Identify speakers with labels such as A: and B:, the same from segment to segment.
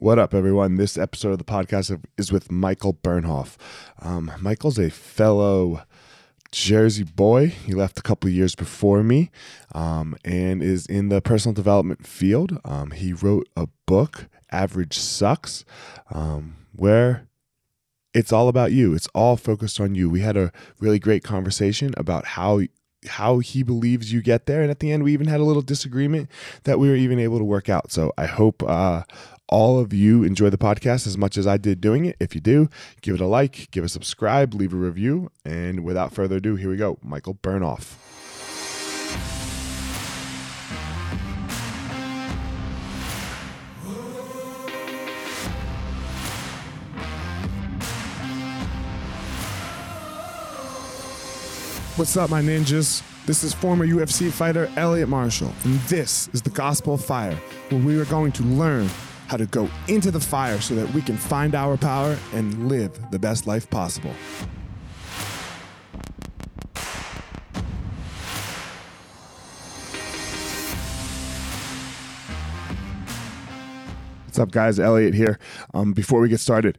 A: What up, everyone? This episode of the podcast is with Michael Bernoff. Um, Michael's a fellow Jersey boy. He left a couple years before me um, and is in the personal development field. Um, he wrote a book, Average Sucks, um, where it's all about you. It's all focused on you. We had a really great conversation about how how he believes you get there and at the end we even had a little disagreement that we were even able to work out so i hope uh, all of you enjoy the podcast as much as I did doing it. If you do, give it a like, give a subscribe, leave a review. And without further ado, here we go. Michael Bernoff. What's up, my ninjas? This is former UFC fighter Elliot Marshall, and this is the Gospel of Fire, where we are going to learn how to go into the fire so that we can find our power and live the best life possible. What's up, guys? Elliot here. Um, before we get started,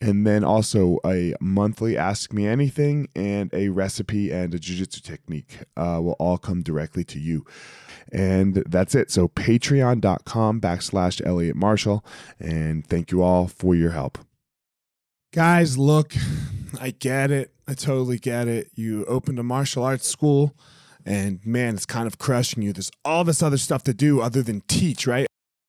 A: and then also a monthly ask me anything and a recipe and a jiu-jitsu technique uh, will all come directly to you. And that's it. So patreon.com backslash elliot marshall and thank you all for your help. Guys look i get it. I totally get it. You opened a martial arts school and man it's kind of crushing you. There's all this other stuff to do other than teach right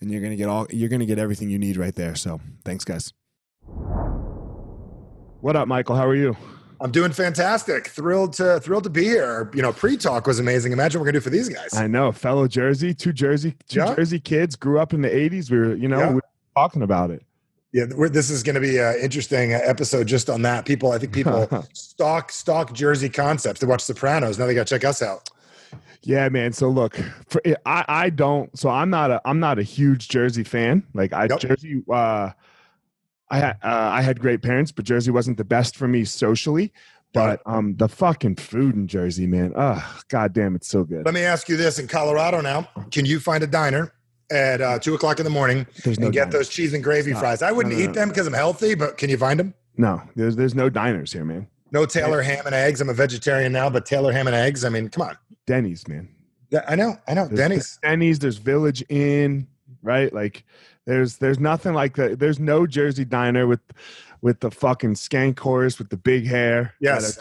A: and you're going to get all you're going to get everything you need right there. So, thanks guys. What up, Michael? How are you?
B: I'm doing fantastic. Thrilled to thrilled to be here. You know, pre-talk was amazing. Imagine what we're gonna do for these guys.
A: I know, fellow Jersey, two Jersey, two yeah. Jersey kids grew up in the '80s. We were, you know, yeah. we were talking about it.
B: Yeah, this is going to be an interesting episode just on that. People, I think people stock stock Jersey concepts. They watch Sopranos. Now they got to check us out.
A: Yeah, man. So look, for, I I don't. So I'm not a I'm not a huge Jersey fan. Like I nope. Jersey. Uh, I had uh, I had great parents, but Jersey wasn't the best for me socially. But um, the fucking food in Jersey, man. Oh, god damn, it's so good.
B: Let me ask you this: in Colorado now, can you find a diner at uh, two o'clock in the morning there's and no get diners. those cheese and gravy Stop. fries. I wouldn't no, no, eat them because I'm healthy, but can you find them?
A: No, there's there's no diners here, man.
B: No Taylor ham and eggs. I'm a vegetarian now, but Taylor ham and eggs. I mean, come on.
A: Denny's, man.
B: Yeah, I know, I know.
A: There's
B: Denny's.
A: Denny's. There's Village Inn, right? Like, there's there's nothing like that. There's no Jersey diner with with the fucking skank horse with the big hair.
B: Yes.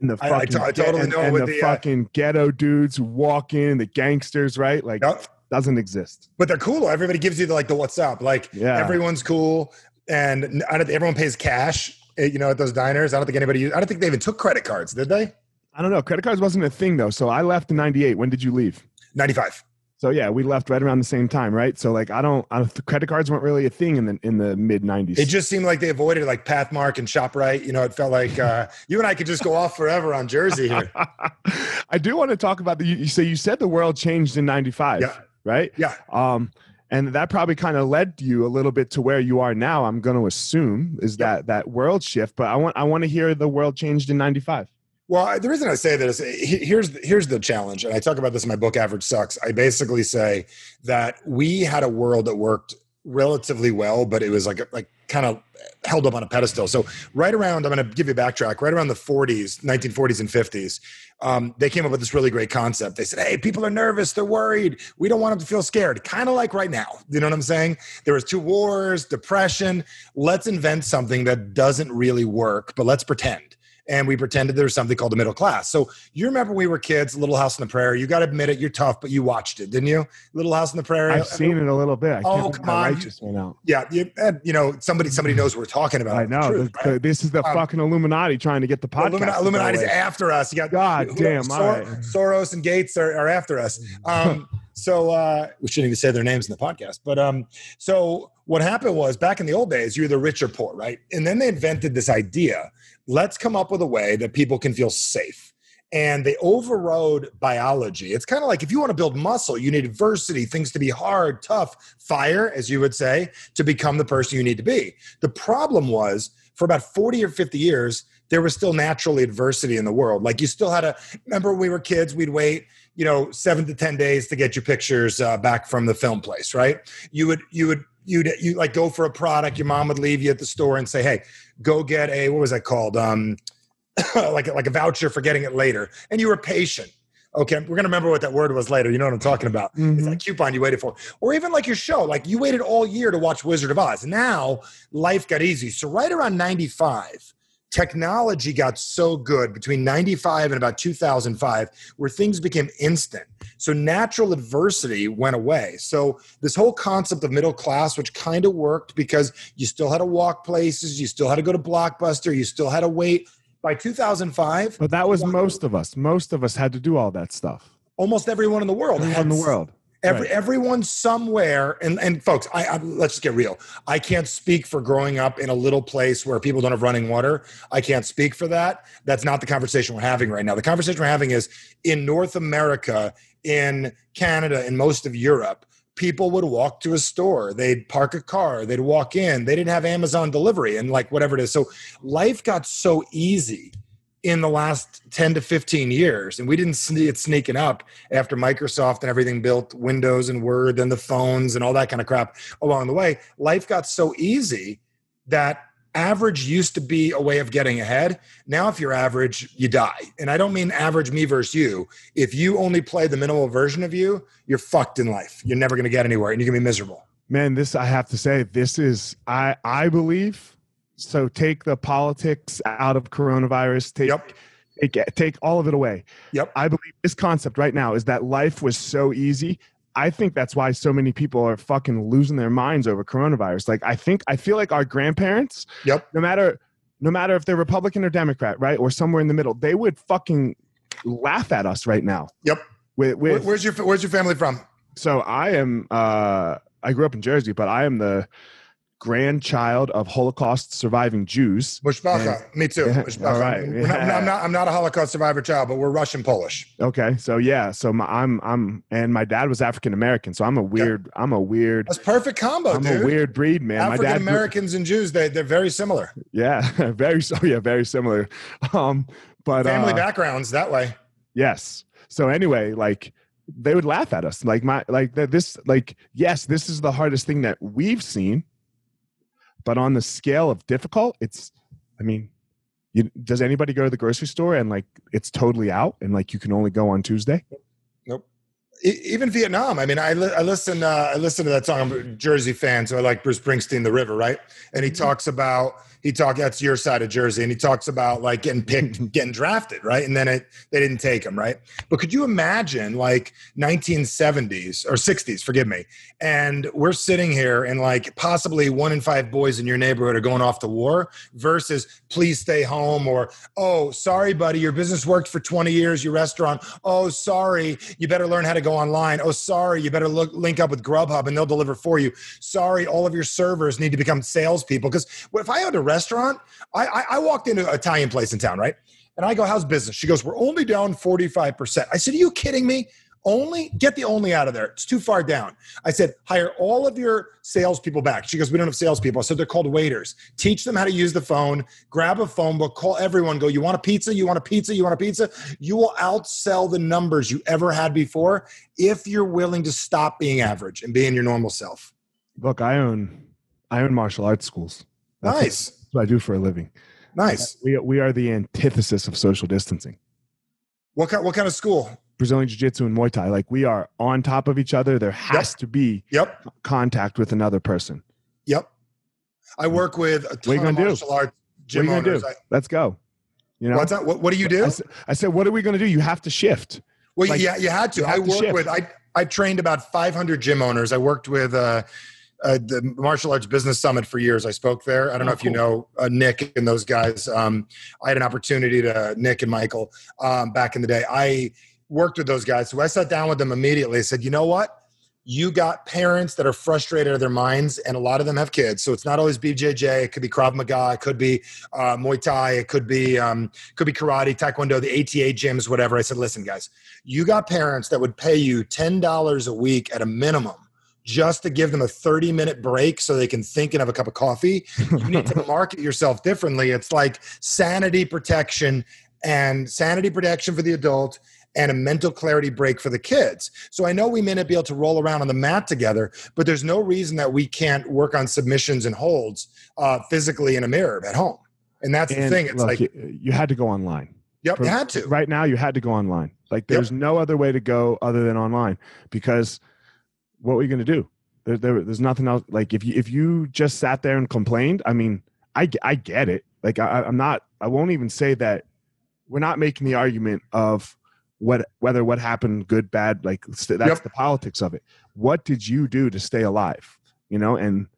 A: And the fucking, I, I, t- I totally know and, the, the, uh, fucking ghetto dudes who walk in, the gangsters, right? Like, yep Doesn't exist.
B: But they're cool. Everybody gives you the, like the what's up. Like yeah. everyone's cool, and everyone pays cash. Eh, you know, at those diners. I don't think anybody. I don't think they even took credit cards. Did they?
A: I don't know. Credit cards wasn't a thing though. So I left in '98. When did you leave?
B: '95.
A: So yeah, we left right around the same time, right? So like, I don't, I don't credit cards weren't really a thing in the in the mid '90s.
B: It just seemed like they avoided like Pathmark and Shoprite. You know, it felt like uh, you and I could just go off forever on Jersey here.
A: I do want to talk about the. You, so you said the world changed in '95, yeah. right?
B: Yeah.
A: Um, and that probably kind of led you a little bit to where you are now. I'm going to assume is that that world shift. But I want I want to hear the world changed in '95.
B: Well, the reason I say that is eh, here's here's the challenge, and I talk about this in my book, Average Sucks. I basically say that we had a world that worked relatively well, but it was like like kind of held up on a pedestal. So right around, I'm going to give you a backtrack. Right around the 40s, 1940s and 50s, um, they came up with this really great concept. They said, "Hey, people are nervous. They're worried. We don't want them to feel scared." Kind of like right now. You know what I'm saying? There was two wars, depression. Let's invent something that doesn't really work, but let's pretend and we pretended there was something called the middle class. So you remember we were kids, Little House on the Prairie. You got to admit it, you're tough, but you watched it, didn't you? Little House on the Prairie.
A: I've seen it a little bit. I oh come on, just went out.
B: Yeah, you, you, know somebody somebody knows what we're talking about.
A: I know. Truth, the, right? this is the um, fucking Illuminati trying to get the podcast.
B: Illumina- Illuminati's after us. You got
A: God damn.
B: Sor- Soros and Gates are, are after us. Um, so uh, we shouldn't even say their names in the podcast. But um, so what happened was back in the old days, you're the rich or poor, right? And then they invented this idea let's come up with a way that people can feel safe. And they overrode biology. It's kind of like if you want to build muscle, you need adversity, things to be hard, tough, fire, as you would say, to become the person you need to be. The problem was for about 40 or 50 years, there was still naturally adversity in the world. Like you still had to remember when we were kids, we'd wait, you know, seven to 10 days to get your pictures uh, back from the film place, right? You would, you would, you'd you like go for a product your mom would leave you at the store and say hey go get a what was that called? Um like like a voucher for getting it later. And you were patient. Okay we're gonna remember what that word was later. You know what i'm talking about. Mm-hmm. it's that coupon you waited for. Or even like your show. Like you waited all year to watch wizard of oz. Now life got easy. So right around 95 technology got so good between 95 and about 2005 where things became instant. So natural adversity went away. So this whole concept of middle class which kind of worked because you still had to walk places you still had to go to blockbuster you still had to wait. By 2005
A: but that was most of us. Most of us had to do all that stuff.
B: Almost everyone in the world
A: everyone in the world
B: Every, right. Everyone somewhere, and, and folks, I, I, let's just get real. I can't speak for growing up in a little place where people don't have running water. I can't speak for that. That's not the conversation we're having right now. The conversation we're having is in North America, in Canada, in most of Europe, people would walk to a store. They'd park a car. They'd walk in. They didn't have Amazon delivery and like whatever it is. So life got so easy in the last 10 to 15 years. And we didn't see it sneaking up after Microsoft and everything built Windows and Word and the phones and all that kind of crap along the way. Life got so easy that average used to be a way of getting ahead. Now, if you're average, you die. And I don't mean average me versus you. If you only play the minimal version of you, you're fucked in life. You're never going to get anywhere and you're going to be miserable.
A: Man, this, I have to say, this is, I, I believe so take the politics out of coronavirus. Take, yep. take take all of it away.
B: Yep.
A: I believe this concept right now is that life was so easy. I think that's why so many people are fucking losing their minds over coronavirus. Like I think I feel like our grandparents,
B: yep.
A: no matter no matter if they're Republican or Democrat, right, or somewhere in the middle, they would fucking laugh at us right now.
B: Yep.
A: With, with
B: where's your where's your family from?
A: So I am uh I grew up in Jersey, but I am the grandchild of Holocaust surviving Jews.
B: Mishpacha, me too.
A: Yeah, all right.
B: Yeah. Not, I'm not. I'm not a Holocaust survivor child, but we're Russian Polish.
A: Okay, so yeah, so my, I'm I'm and my dad was African American, so I'm a weird. Yeah. I'm a weird.
B: That's perfect combo.
A: I'm
B: dude.
A: a weird breed, man.
B: African Americans and Jews, they they're very similar.
A: Yeah, very so. Yeah, very similar. Um, but
B: family
A: uh,
B: backgrounds that way.
A: Yes. So anyway, like they would laugh at us like my like that this like yes this is the hardest thing that we've seen but on the scale of difficult, it's, I mean, you, does anybody go to the grocery store and like it's totally out and like you can only go on Tuesday?
B: Nope. Even Vietnam. I mean, I, li- I listen. Uh, I listen to that song. I'm a Jersey fan, so I like Bruce Springsteen, "The River," right? And he mm-hmm. talks about he talked that's your side of Jersey, and he talks about like getting picked, getting drafted, right? And then it they didn't take him, right? But could you imagine like 1970s or 60s, forgive me, and we're sitting here and like possibly one in five boys in your neighborhood are going off to war versus please stay home or oh sorry buddy your business worked for 20 years your restaurant oh sorry you better learn how to go online oh sorry you better look link up with Grubhub and they'll deliver for you sorry all of your servers need to become salespeople because what if I owned a restaurant, I, I, I walked into an Italian place in town, right? And I go, how's business? She goes, we're only down 45%. I said, are you kidding me? Only get the only out of there. It's too far down. I said, hire all of your salespeople back. She goes, we don't have salespeople. I said, they're called waiters. Teach them how to use the phone. Grab a phone book. Call everyone. Go, you want a pizza? You want a pizza? You want a pizza? You will outsell the numbers you ever had before if you're willing to stop being average and being your normal self.
A: Look, I own I own martial arts schools.
B: That's nice.
A: That's what I do for a living.
B: Nice.
A: We, we are the antithesis of social distancing.
B: What kind, what kind of school?
A: Brazilian Jiu Jitsu and Muay Thai. Like we are on top of each other. There has yep. to be
B: yep.
A: contact with another person.
B: Yep. I work with a ton of martial do? arts gym
A: what are
B: you gonna
A: Do? I, Let's go. You know,
B: What's that? What, what do you do?
A: I said, I said, what are we going to do? You have to shift.
B: Well, like, yeah, you had to. I worked with, I, I trained about 500 gym owners. I worked with, uh, uh, the martial arts business summit for years. I spoke there. I don't oh, know if cool. you know uh, Nick and those guys. Um, I had an opportunity to Nick and Michael um, back in the day. I worked with those guys, so I sat down with them immediately. I said, you know what? You got parents that are frustrated out of their minds, and a lot of them have kids. So it's not always BJJ. It could be Krav Maga. It could be uh, Muay Thai. It could be um, could be karate, Taekwondo, the ATA gyms, whatever. I said, listen, guys, you got parents that would pay you ten dollars a week at a minimum just to give them a 30 minute break so they can think and have a cup of coffee. You need to market yourself differently. It's like sanity protection and sanity protection for the adult and a mental clarity break for the kids. So I know we may not be able to roll around on the mat together, but there's no reason that we can't work on submissions and holds uh, physically in a mirror at home. And that's and the thing. It's look, like
A: you, you, had to go online.
B: Yep, For, you had to.
A: Right now, you had to go online. Like there's yep. no other way to go other than online because – what were you going to do? There, there, there's nothing else. Like if you if you just sat there and complained, I mean, I I get it. Like I, I'm not. I won't even say that. We're not making the argument of what whether what happened, good, bad. Like that's yep. the politics of it. What did you do to stay alive? You know, and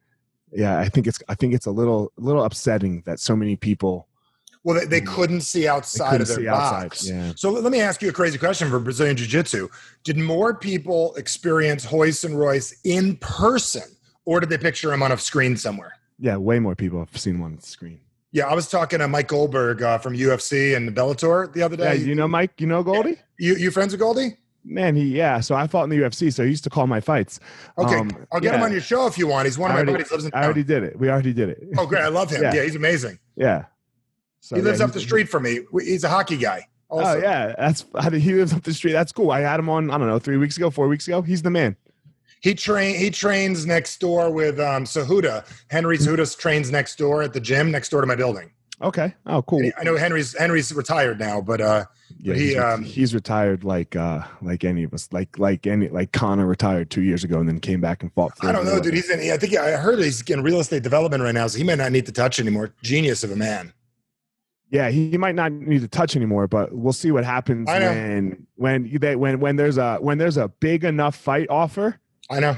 A: yeah, I think it's I think it's a little a little upsetting that so many people
B: well, they, they couldn't see outside couldn't of their box.
A: Outside, yeah.
B: So let me ask you a crazy question for Brazilian Jiu Jitsu. Did more people experience Royce and Royce in person, or did they picture him on a screen somewhere?
A: Yeah, way more people have seen one on the screen.
B: Yeah, I was talking to Mike Goldberg uh, from UFC and Bellator the other day.
A: Yeah, you know Mike? You know Goldie?
B: Yeah. You you friends with Goldie?
A: Man, he yeah. So I fought in the UFC, so he used to call my fights.
B: Okay, um, I'll get yeah. him on your show if you want. He's one of my buddies. Lives in
A: I already did it. We already did it.
B: Oh, great! I love him. yeah, yeah he's amazing.
A: Yeah.
B: So, he lives yeah, up the street from me. He's a hockey guy.
A: Oh, also. Oh yeah, that's he lives up the street. That's cool. I had him on. I don't know, three weeks ago, four weeks ago. He's the man.
B: He train he trains next door with um Cejudo. Henry Cejudo trains next door at the gym next door to my building.
A: Okay. Oh, cool.
B: I know Henry's Henry's retired now, but uh,
A: yeah,
B: but he
A: he's,
B: um,
A: he's retired like uh like any of us, like like any like Conor retired two years ago and then came back and fought.
B: I don't know, dude. He's in. I think I heard he's in real estate development right now, so he may not need to touch anymore. Genius of a man
A: yeah, he might not need to touch anymore, but we'll see what happens when when they when when there's a when there's a big enough fight offer.
B: I know.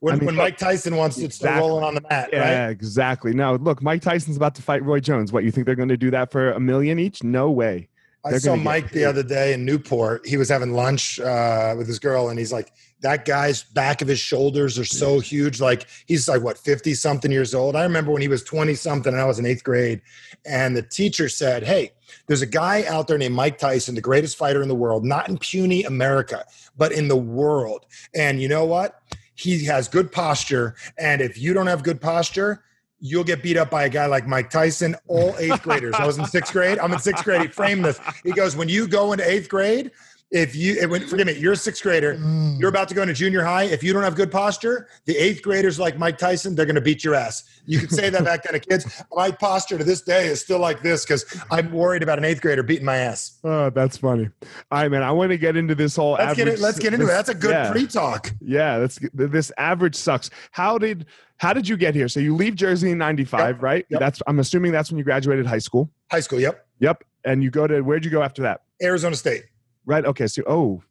B: When, I mean, when Mike Tyson wants exactly. to start rolling on the mat,
A: yeah,
B: right?
A: exactly. Now look, Mike Tyson's about to fight Roy Jones. What you think they're going to do that for a million each? No way.
B: I saw Mike the other day in Newport. He was having lunch uh, with his girl, and he's like, "That guy's back of his shoulders are so huge. Like he's like what fifty something years old. I remember when he was twenty something, and I was in eighth grade, and the teacher said, "Hey, there's a guy out there named Mike Tyson, the greatest fighter in the world, not in puny America, but in the world. And you know what? He has good posture, and if you don't have good posture." you'll get beat up by a guy like Mike Tyson, all eighth graders. I was in sixth grade. I'm in sixth grade. He framed this. He goes, when you go into eighth grade, if you when, forgive me, you're a sixth grader, mm. you're about to go into junior high. If you don't have good posture, the eighth graders like Mike Tyson, they're going to beat your ass. You can say that back then to kids. My posture to this day is still like this because I'm worried about an eighth grader beating my ass.
A: Oh, that's funny. All right, man. I want to get into this whole.
B: Let's
A: average,
B: get it. Let's get into
A: this,
B: it. That's a good
A: yeah.
B: pre-talk.
A: Yeah, that's this average sucks. How did how did you get here? So you leave Jersey in '95,
B: Yep.
A: right?
B: Yep.
A: That's I'm assuming that's when you graduated high school.
B: High school. Yep.
A: Yep. And you go to where'd you go after that?
B: Arizona State.
A: Right. Okay. So oh,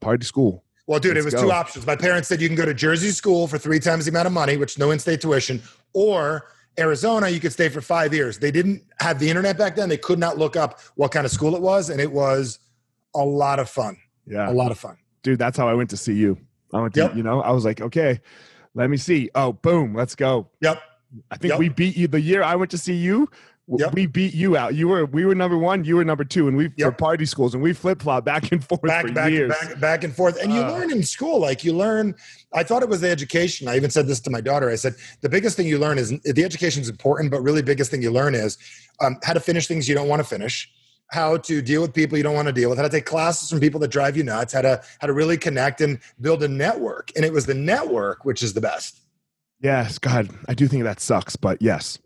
A: party school.
B: Well, dude, it was
A: Let's
B: two options. My parents said you can go to Jersey school for three times the amount of money, which no in-state tuition, or Arizona, you could stay for five years. They didn't have the internet back then. They could not look up what kind of school it was, and it was a lot of fun.
A: Yeah.
B: A lot of fun.
A: dude that's how i went to see you i went to
B: Yep.
A: you know i was like okay let me see oh boom let's go
B: Yep.
A: i think
B: Yep.
A: we beat you the year i went to see you
B: Yep.
A: we beat you out you were we were number one you were number two and we for
B: Yep.
A: party schools and we flip-flop back and forth
B: Back,
A: for
B: back,
A: years
B: back, back and forth. And you
A: Uh.
B: learn in school, like you learn. I thought it was the education. I even said this to my daughter. I said, the biggest thing you learn is the education is important, but really biggest thing you learn is um, how to finish things you don't want to finish, how to deal with people you don't want to deal with, how to take classes from people that drive you nuts, how to how to really connect and build a network. And it was the network which is the best.
A: yes god i do think that sucks but yes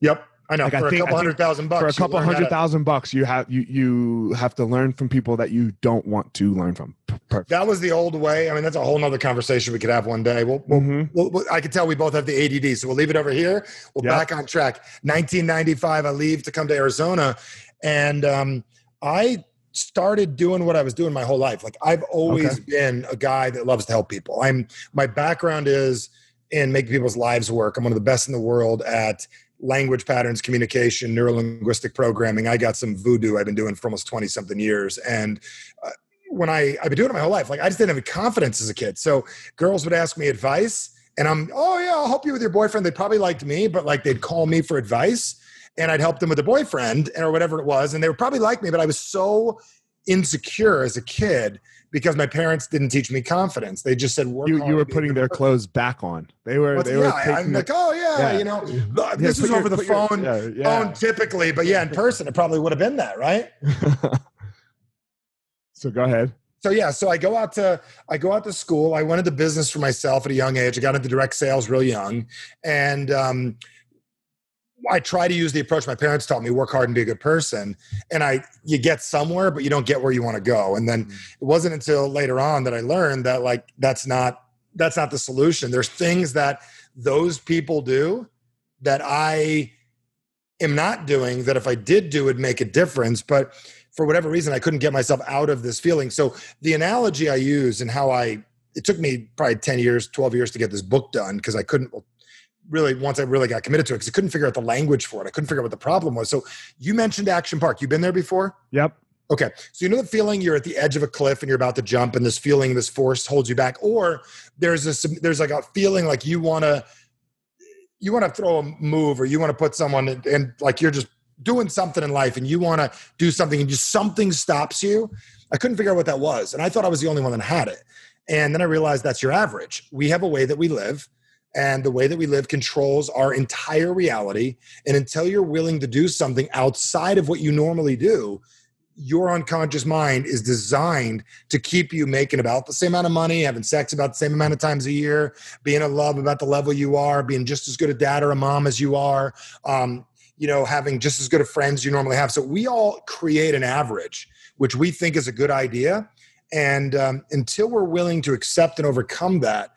B: Yep. I know.
A: Like, I
B: for
A: think-
B: a
A: I
B: couple hundred thousand bucks.
A: for a couple hundred thousand bucks you have you you have to learn from people that you don't want to learn from perfect
B: That was the old way. I mean, that's a whole nother conversation we could have one day. We'll, we'll
A: Mhm.
B: Well, well, I can tell we both have the ADD, so we'll leave it over here. We'll
A: Yep.
B: back on track. 1995, I leave to come to Arizona, and um, I started doing what I was doing my whole life. Like I've always been a guy that loves to help people. I'm my background is in making people's lives work. I'm one of the best in the world at language patterns, communication, neuro linguistic programming. I got some voodoo I've been doing for almost 20 something years, and uh, when I I've been doing it my whole life, like I just didn't have confidence as a kid. So girls would ask me advice, and I'm, oh yeah, I'll help you with your boyfriend. They probably liked me, but like they'd call me for advice, and I'd help them with a boyfriend or whatever it was, and they would probably like me, but I was so insecure as a kid because my parents didn't teach me confidence. They just said work.
A: you, you were
B: and be a
A: putting their clothes back on they were they
B: yeah,
A: were
B: I'm like, oh yeah,
A: Yeah.
B: you know,
A: Yeah,
B: this is
A: your-
B: over the
A: your-
B: phone.
A: yeah, yeah.
B: Phone typically, but yeah, in person, it probably would have been that, right?
A: so go ahead
B: so yeah so i go out to i go out to school i went into business for myself at a young age i got into direct sales real young and um, i try to use the approach my parents taught me work hard and be a good person. And i you get somewhere but you don't get where you want to go. And then mm-hmm. it wasn't until later on that i learned that like that's not that's not the solution. There's things that those people do that i am not doing that if i did do would make a difference. But for whatever reason i couldn't get myself out of this feeling. So the analogy i use and how i it took me probably 10 years 12 years to get this book done because i couldn't really once i really got committed to it because i couldn't figure out the language for it i couldn't figure out what the problem was so you mentioned action park you've been there before
A: yep
B: Okay. So you know the feeling you're at the edge of a cliff and you're about to jump and this feeling, this force holds you back, or there's this there's like a feeling like you wanna you wanna throw a move or you wanna put someone in, and like you're just doing something in life and you wanna do something and just something stops you. I couldn't figure out what that was. And I thought I was the only one that had it. And then I realized that's your average. We have a way that we live. And the way that we live controls our entire reality. And until you're willing to do something outside of what you normally do, your unconscious mind is designed to keep you making about the same amount of money, having sex about the same amount of times a year, being in love about the level you are, being just as good a dad or a mom as you are, um, you know, having just as good of friends you normally have. So we all create an average, which we think is a good idea. And um, until we're willing to accept and overcome that,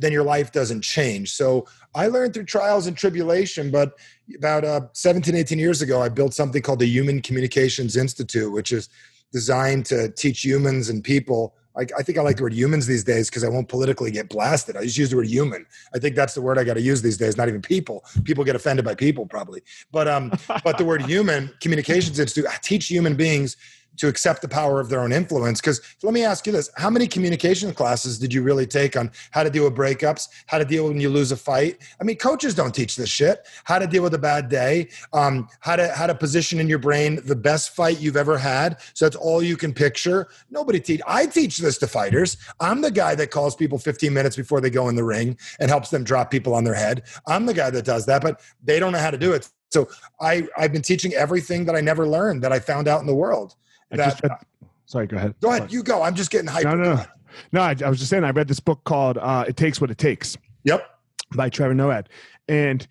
B: then your life doesn't change. So I learned through trials and tribulation, but about uh, 17, 18 years ago, I built something called the Human Communications Institute, which is designed to teach humans and people. I, I think I like the word humans these days because I won't politically get blasted. I just use the word human. I think that's the word I got to use these days. Not even people. People get offended by people probably, but um, but the word human communications institute I teach human beings to accept the power of their own influence. Because let me ask you this: How many communication classes did you really take on how to deal with breakups, how to deal when you lose a fight? I mean, coaches don't teach this shit. How to deal with a bad day, um, how to how to position in your brain the best fight you've ever had. So that's all you can picture. Nobody teach. I teach this to fighters. I'm the guy that calls people 15 minutes before they go in the ring and helps them drop people on their head. I'm the guy that does that, but they don't know how to do it. So I I've been teaching everything that I never learned that I found out in the world that
A: read, Sorry, go ahead.
B: Go ahead, you go. I'm just getting hyped.
A: No, no, no. No, I, I was just saying. I read this book called uh, "It Takes What It Takes"
B: Yep.
A: by Trevor Moawad, and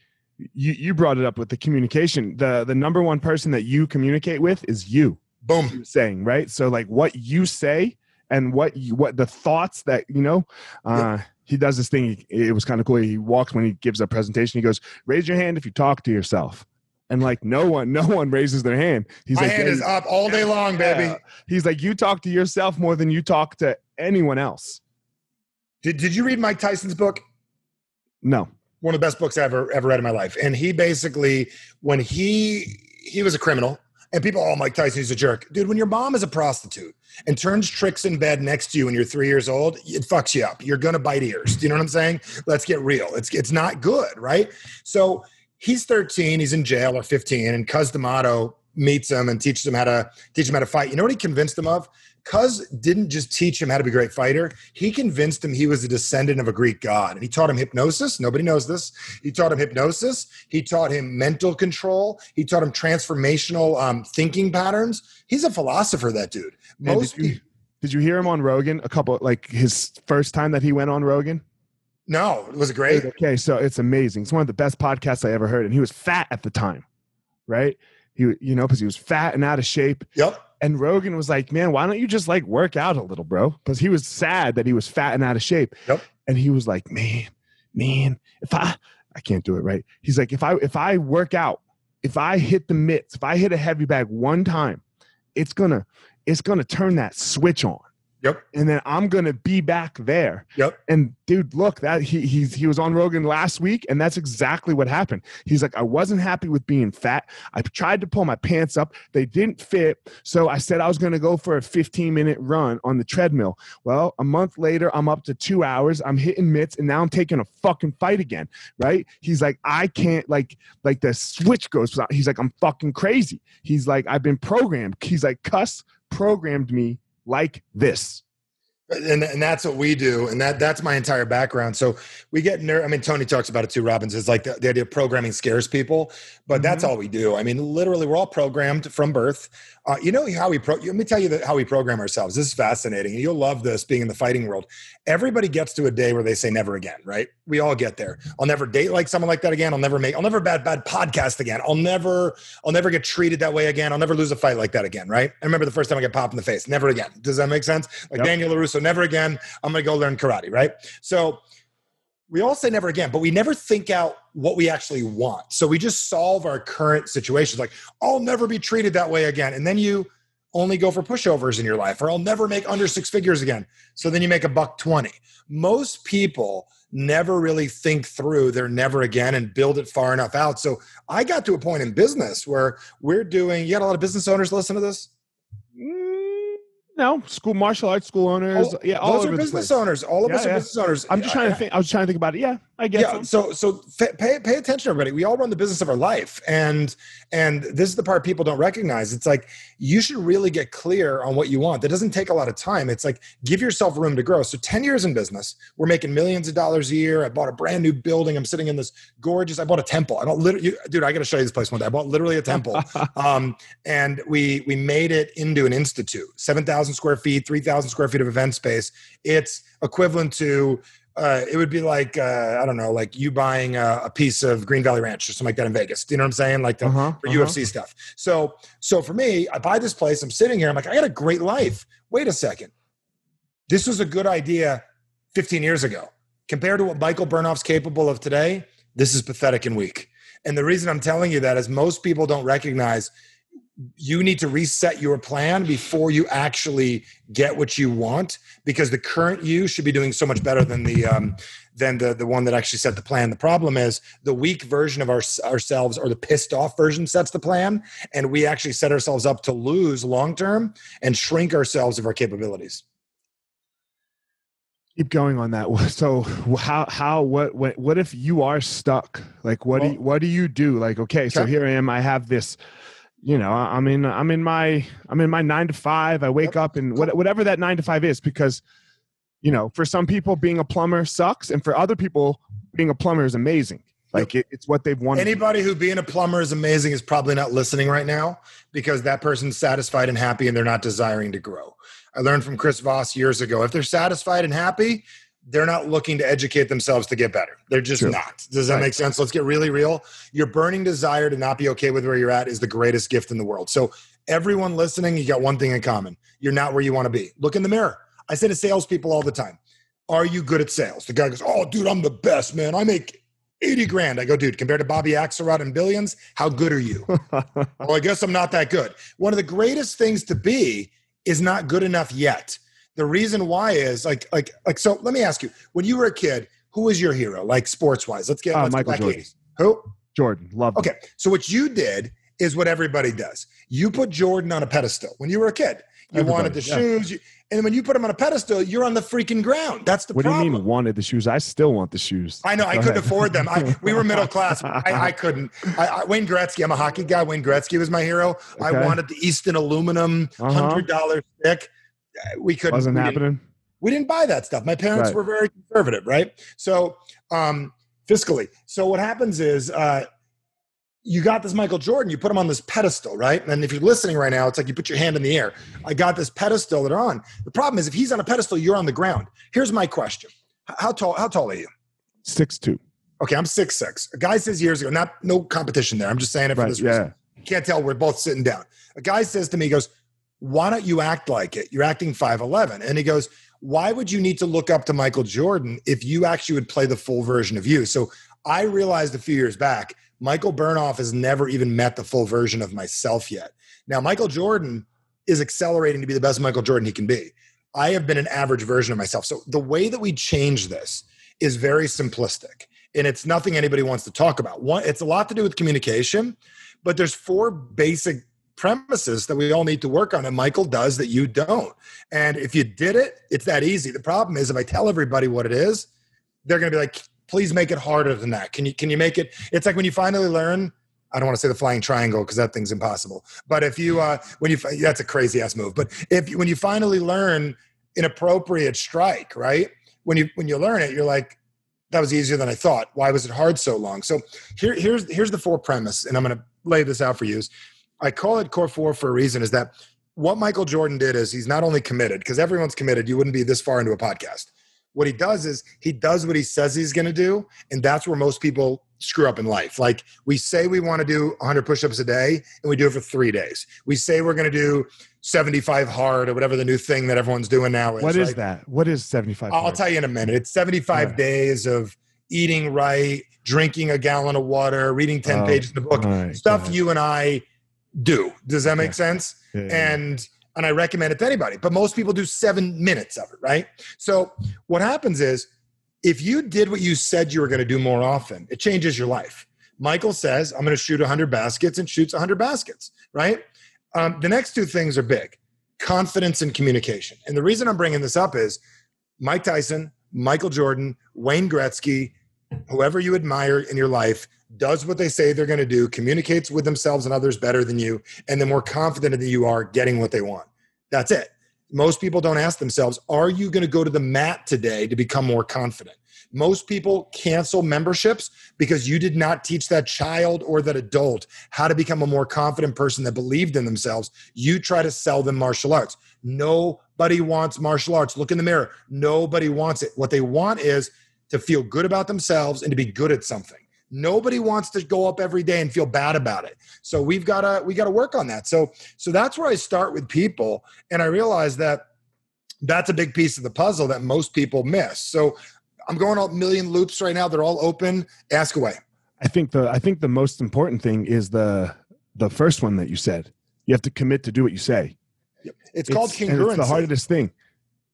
A: you you brought it up with the communication. the The number one person that you communicate with is you.
B: Boom.
A: you saying right. So like what you say and what you what the thoughts that you know. Uh, He does this thing. It was kind of cool. He walks when he gives a presentation. He goes, "Raise your hand if you talk to yourself." And like no one, no one raises their hand. He's
B: My
A: like,
B: hand is up all day long, baby.
A: yeah." He's like, you talk to yourself more than you talk to anyone else.
B: Did, did you read Mike Tyson's book?
A: No.
B: One of the best books I ever ever read in my life. And he basically, when he he was a criminal, and people, oh, Mike Tyson, he's a jerk. Dude, when your mom is a prostitute and turns tricks in bed next to you when you're three years old, it fucks you up. You're gonna bite ears. Do you know what I'm saying? Let's get real. It's it's not good, right? So he's 13, he's in jail or 15, and Cus D'Amato meets him and teaches him how to teach him how to fight. You know what he convinced him of? Cus didn't just teach him how to be a great fighter, he convinced him he was a descendant of a Greek god. And he taught him hypnosis. Nobody knows this. He taught him hypnosis. He taught him mental control. He taught him transformational um, thinking patterns. He's a philosopher, that dude. Most
A: did you, did you hear him on Rogan a couple like his first time that he went on Rogan?
B: No, it was great?
A: Okay, so it's amazing. It's one of the best podcasts I ever heard, and he was fat at the time, right? He, you know, because he was fat and out of shape.
B: Yep.
A: And Rogan was like, "Man, why don't you just like work out a little, bro?" Because he was sad that he was fat and out of shape.
B: Yep.
A: And he was like, "Man, man, if I, I can't do it right." He's like, "If I, if I work out, if I hit the mitts, if I hit a heavy bag one time, it's gonna, it's gonna turn that switch on."
B: Yep.
A: and then I'm gonna be back there.
B: Yep.
A: And dude, look, that he he's he was on Rogan last week, and that's exactly what happened. He's like, I wasn't happy with being fat. I tried to pull my pants up, they didn't fit. So I said I was gonna go for a 15 minute run on the treadmill. Well, a month later, I'm up to two hours. I'm hitting mitts, and now I'm taking a fucking fight again. Right? He's like, I can't like like the switch goes. He's like, I'm fucking crazy. He's like, I've been programmed. He's like, Cus programmed me like this.
B: And and that's what we do and that that's my entire background. So we get ner- i mean tony talks about it too robbins is like the, the idea of programming scares people but that's all we do. I mean literally we're all programmed from birth. Uh, you know how we pro let me tell you that how we program ourselves. This is fascinating and you'll love this being in the fighting world. Everybody gets to a day where they say never again right? We all get there. I'll never date like someone like that again. I'll never make i'll never bad bad podcast again. I'll never i'll never get treated that way again. I'll never lose a fight like that again right? I remember the first time i got popped in the face never again. Does that make sense? Like
A: Yep.
B: daniel larusso never again i'm going to go learn karate right? So we all say never again but we never think out what we actually want. So we just solve our current situations like i'll never be treated that way again and then you only go for pushovers in your life or i'll never make under six figures again. So then you make a buck 20 most people never really think through their never again and build it far enough out. So i got to a point in business where we're doing you got a lot of business owners listen to this
A: no, school martial arts school owners.
B: Oh,
A: yeah, all
B: those are
A: the
B: business owners. All of
A: Yeah,
B: us are
A: yeah.
B: business owners.
A: I'm just trying to think. I was trying to think about it. Yeah, I guess.
B: yeah so. so pay pay attention everybody. We all run the business of our life. And and this is the part people don't recognize. It's like you should really get clear on what you want. That doesn't take a lot of time. It's like give yourself room to grow. So 10 years in business we're making millions of dollars a year. I bought a brand new building. I'm sitting in this gorgeous i bought a temple. I bought literally dude i gotta show you this place one day. I bought literally a temple. Um, and we we made it into an institute 7000 square feet 3000 square feet of event space it's equivalent to uh, it would be like uh, I don't know, like you buying a, a piece of Green Valley Ranch or something like that in Vegas. Do you know what I'm saying? Like the
A: Uh-huh,
B: for
A: uh-huh.
B: UFC stuff. So so for me, I buy this place. I'm sitting here. I'm like, I got a great life. Wait a second. This was a good idea 15 years ago. Compared to what Michael Bernoff's capable of today, this is pathetic and weak. And the reason I'm telling you that is most people don't recognize you need to reset your plan before you actually get what you want because the current you should be doing so much better than the um, than the the one that actually set the plan. The problem is the weak version of our, ourselves or the pissed off version sets the plan, and we actually set ourselves up to lose long term and shrink ourselves of our capabilities.
A: Keep going on that. So how how what what what if you are stuck? Like what do you, what do you do? Like okay, so here I am. I have this. You know, I- I'm in I'm in my I'm in my nine to five. I wake
B: Yep.
A: up and what, whatever that nine to five is, because you know, for some people being a plumber sucks, and for other people being a plumber is amazing. Like it, it's what they've wanted.
B: Anybody who being a plumber is amazing is probably not listening right now because that person's satisfied and happy and they're not desiring to grow. I learned from Chris Voss years ago. If they're satisfied and happy, they're not looking to educate themselves to get better. They're just
A: True.
B: not. Does that
A: Right.
B: make sense? Let's get really real. Your burning desire to not be okay with where you're at is the greatest gift in the world. So, everyone listening, you got one thing in common you're not where you want to be. Look in the mirror. I say to salespeople all the time, Are you good at sales? The guy goes, Oh, dude, I'm the best, man. I make 80 grand. I go, dude, compared to Bobby Axelrod and billions, how good are you? well, I guess I'm not that good. One of the greatest things to be is not good enough yet. The reason why is like, like, like. So let me ask you: When you were a kid, who was your hero, like sports wise? Let's get
A: Uh,
B: let's
A: Michael
B: back
A: Jordan.
B: 80s. Who?
A: Jordan, love. him.
B: Okay, so what you did is what everybody does. You put Jordan on a pedestal when you were a kid. You wanted the
A: yeah.
B: shoes, you, and when you put him on a pedestal, you're on the freaking ground. That's the
A: What do you mean wanted the shoes? I still want the shoes.
B: I know I
A: Go
B: couldn't
A: ahead.
B: afford them. I, we were middle class. I, I couldn't. I, I, Wayne Gretzky. I'm a hockey guy. Wayne Gretzky was my hero. I wanted the Easton aluminum
A: Uh-huh.
B: hundred dollar stick. We couldn't.
A: Wasn't
B: we didn't-
A: happening.
B: we didn't buy that stuff. My parents
A: Right.
B: were very conservative, right? So, um, fiscally. So what happens is, uh, you got this Michael Jordan, you put him on this pedestal, right? And if you're listening right now, it's like you put your hand in the air. I got this pedestal that are on. The problem is, if he's on a pedestal, you're on the ground. Here's my question: How tall? How tall are you?
A: Six two.
B: Okay, I'm six six. A guy says years ago, not no competition there. I'm just saying it for
A: Right.
B: this reason.
A: Yeah.
B: You can't tell we're both sitting down. A guy says to me, he goes, Why don't you act like it? You're acting 5'11. And he goes, Why would you need to look up to Michael Jordan if you actually would play the full version of you? So I realized a few years back, Michael Bernoff has never even met the full version of myself yet. Now, Michael Jordan is accelerating to be the best Michael Jordan he can be. I have been an average version of myself. So the way that we change this is very simplistic and it's nothing anybody wants to talk about. One, it's a lot to do with communication, but there's four basic premises that we all need to work on, and Michael does that you don't. And if you did it, it's that easy. The problem is if I tell everybody what it is, they're going to be like, "Please make it harder than that." Can you can you make it? It's like when you finally learn. I don't want to say the flying triangle because that thing's impossible. But if you uh, when you that's a crazy ass move. But if when you finally learn an appropriate strike, right? When you when you learn it, you're like, that was easier than I thought. Why was it hard so long? So here, here's here's the four premise, and I'm going to lay this out for you. I call it core four for a reason. Is that what Michael Jordan did? Is he's not only committed because everyone's committed. You wouldn't be this far into a podcast. What he does is he does what he says he's going to do, and that's where most people screw up in life. Like we say we want to do 100 push-ups a day, and we do it for three days. We say we're going to do 75 hard or whatever the new thing that everyone's doing now is.
A: What is
B: right?
A: that? What is seventy five?
B: I'll tell you in a minute. It's 75
A: Yeah.
B: days of eating right, drinking a gallon of water, reading 10
A: Oh,
B: pages in the book, stuff you and I do. Does that make
A: Yeah.
B: sense?
A: Yeah, yeah.
B: And and I recommend it to anybody, but most people do seven minutes of it, right? So what happens is if you did what you said you were going to do more often, it changes your life. Michael says, I'm going to shoot 100 baskets and shoots 100 baskets, right? Um, the next two things are big confidence and communication. And the reason I'm bringing this up is Mike Tyson, Michael Jordan, Wayne Gretzky, whoever you admire in your life does what they say they're going to do, communicates with themselves and others better than you, and the more confident that you are getting what they want. That's it. Most people don't ask themselves, are you going to go to the mat today to become more confident? Most people cancel memberships because you did not teach that child or that adult how to become a more confident person that believed in themselves. You try to sell them martial arts. Nobody wants martial arts. Look in the mirror. Nobody wants it. What they want is to feel good about themselves and to be good at something. Nobody wants to go up every day and feel bad about it. So we've got to we got to work on that. So so that's where I start with people and I realize that that's a big piece of the puzzle that most people miss. So I'm going a million loops right now. They're all open. Ask away.
A: I think the I think the most important thing is the the first one that you said. You have to commit to do what you say.
B: It's, called
A: and
B: congruency.
A: It's the hardest thing.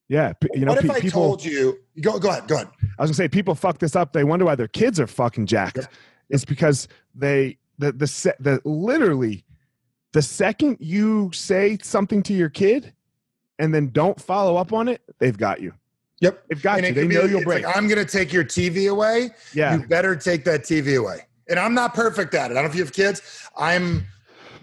A: Yeah, you know,
B: what if
A: pe-
B: I
A: people.
B: told you? Go go ahead. Go ahead.
A: I was gonna say people fuck this up. They wonder why their kids are fucking jacked. It's because they the the the literally the second you say something to your kid and then don't follow up on it, they've got you.
B: Yep.
A: They've got
B: And
A: you. They
B: could be-
A: know you'll break.
B: Like, I'm going to take your TV away.
A: yeah.
B: You better take that TV away. And I'm not perfect at it. I don't know if you have kids. I'm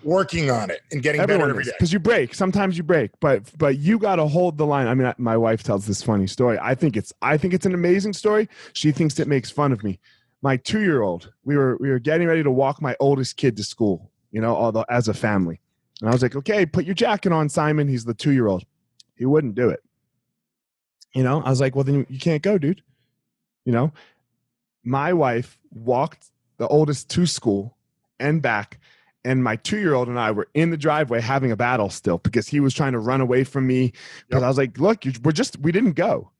B: working on it and getting better every day.
A: because you break. Sometimes you break, but but you got to hold the line. I mean, I, my wife tells this funny story. I think it's I think it's an amazing story. She thinks it makes fun of me, my two year old, we were we were getting ready to walk my oldest kid to school, you know, although as a family. And I was like, okay, put your jacket on, Simon. He's the two year old. He wouldn't do it. You know, I was like, well, then you can't go, dude. You know, my wife walked the oldest to school and back. And my two year old and I were in the driveway having a battle still because he was trying to run away from me. But I was like, look, we're just, we didn't go.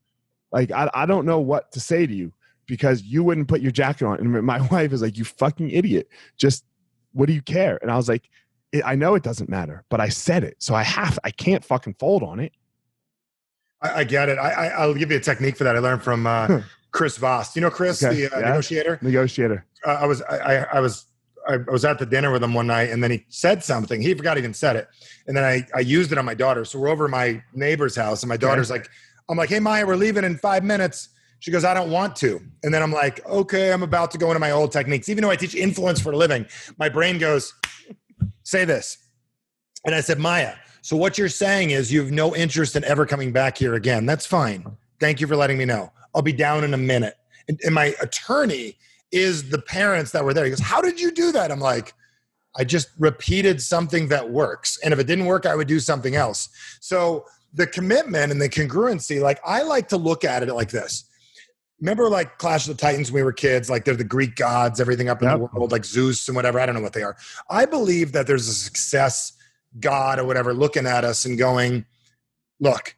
A: Like, I, I don't know what to say to you because you wouldn't put your jacket on. And my wife is like, you fucking idiot. Just, what do you care? And I was like, "I- know it doesn't matter, but I said it. So I have, I can't fucking fold on it.
B: I, I get it. I, I, I'll give you a technique for that. I learned from uh, Chris Voss. You know Chris,
A: Okay,
B: the uh,
A: yeah.
B: negotiator.
A: Negotiator.
B: uh, I was I, I was I was at the dinner with him one night, and then he said something. He forgot he even said it, and then I I used it on my daughter. So we're over at my neighbor's house, and my daughter's like, I'm like, hey Maya, we're leaving in five minutes. She goes, I don't want to. And then I'm like, okay, I'm about to go into my old techniques. Even though I teach influence for a living, my brain goes, say this. And I said, Maya, so what you're saying is you have no interest in ever coming back here again. That's fine. Thank you for letting me know. I'll be down in a minute. And, and my attorney is the parents that were there. He goes, How did you do that? I'm like, I just repeated something that works. And if it didn't work, I would do something else. So the commitment and the congruency, like I like to look at it like this. Remember, like Clash of the Titans, when we were kids, like they're the Greek gods, everything up in
A: Yep.
B: the world, like Zeus and whatever. I don't know what they are. I believe that there's a success God or whatever looking at us and going, look,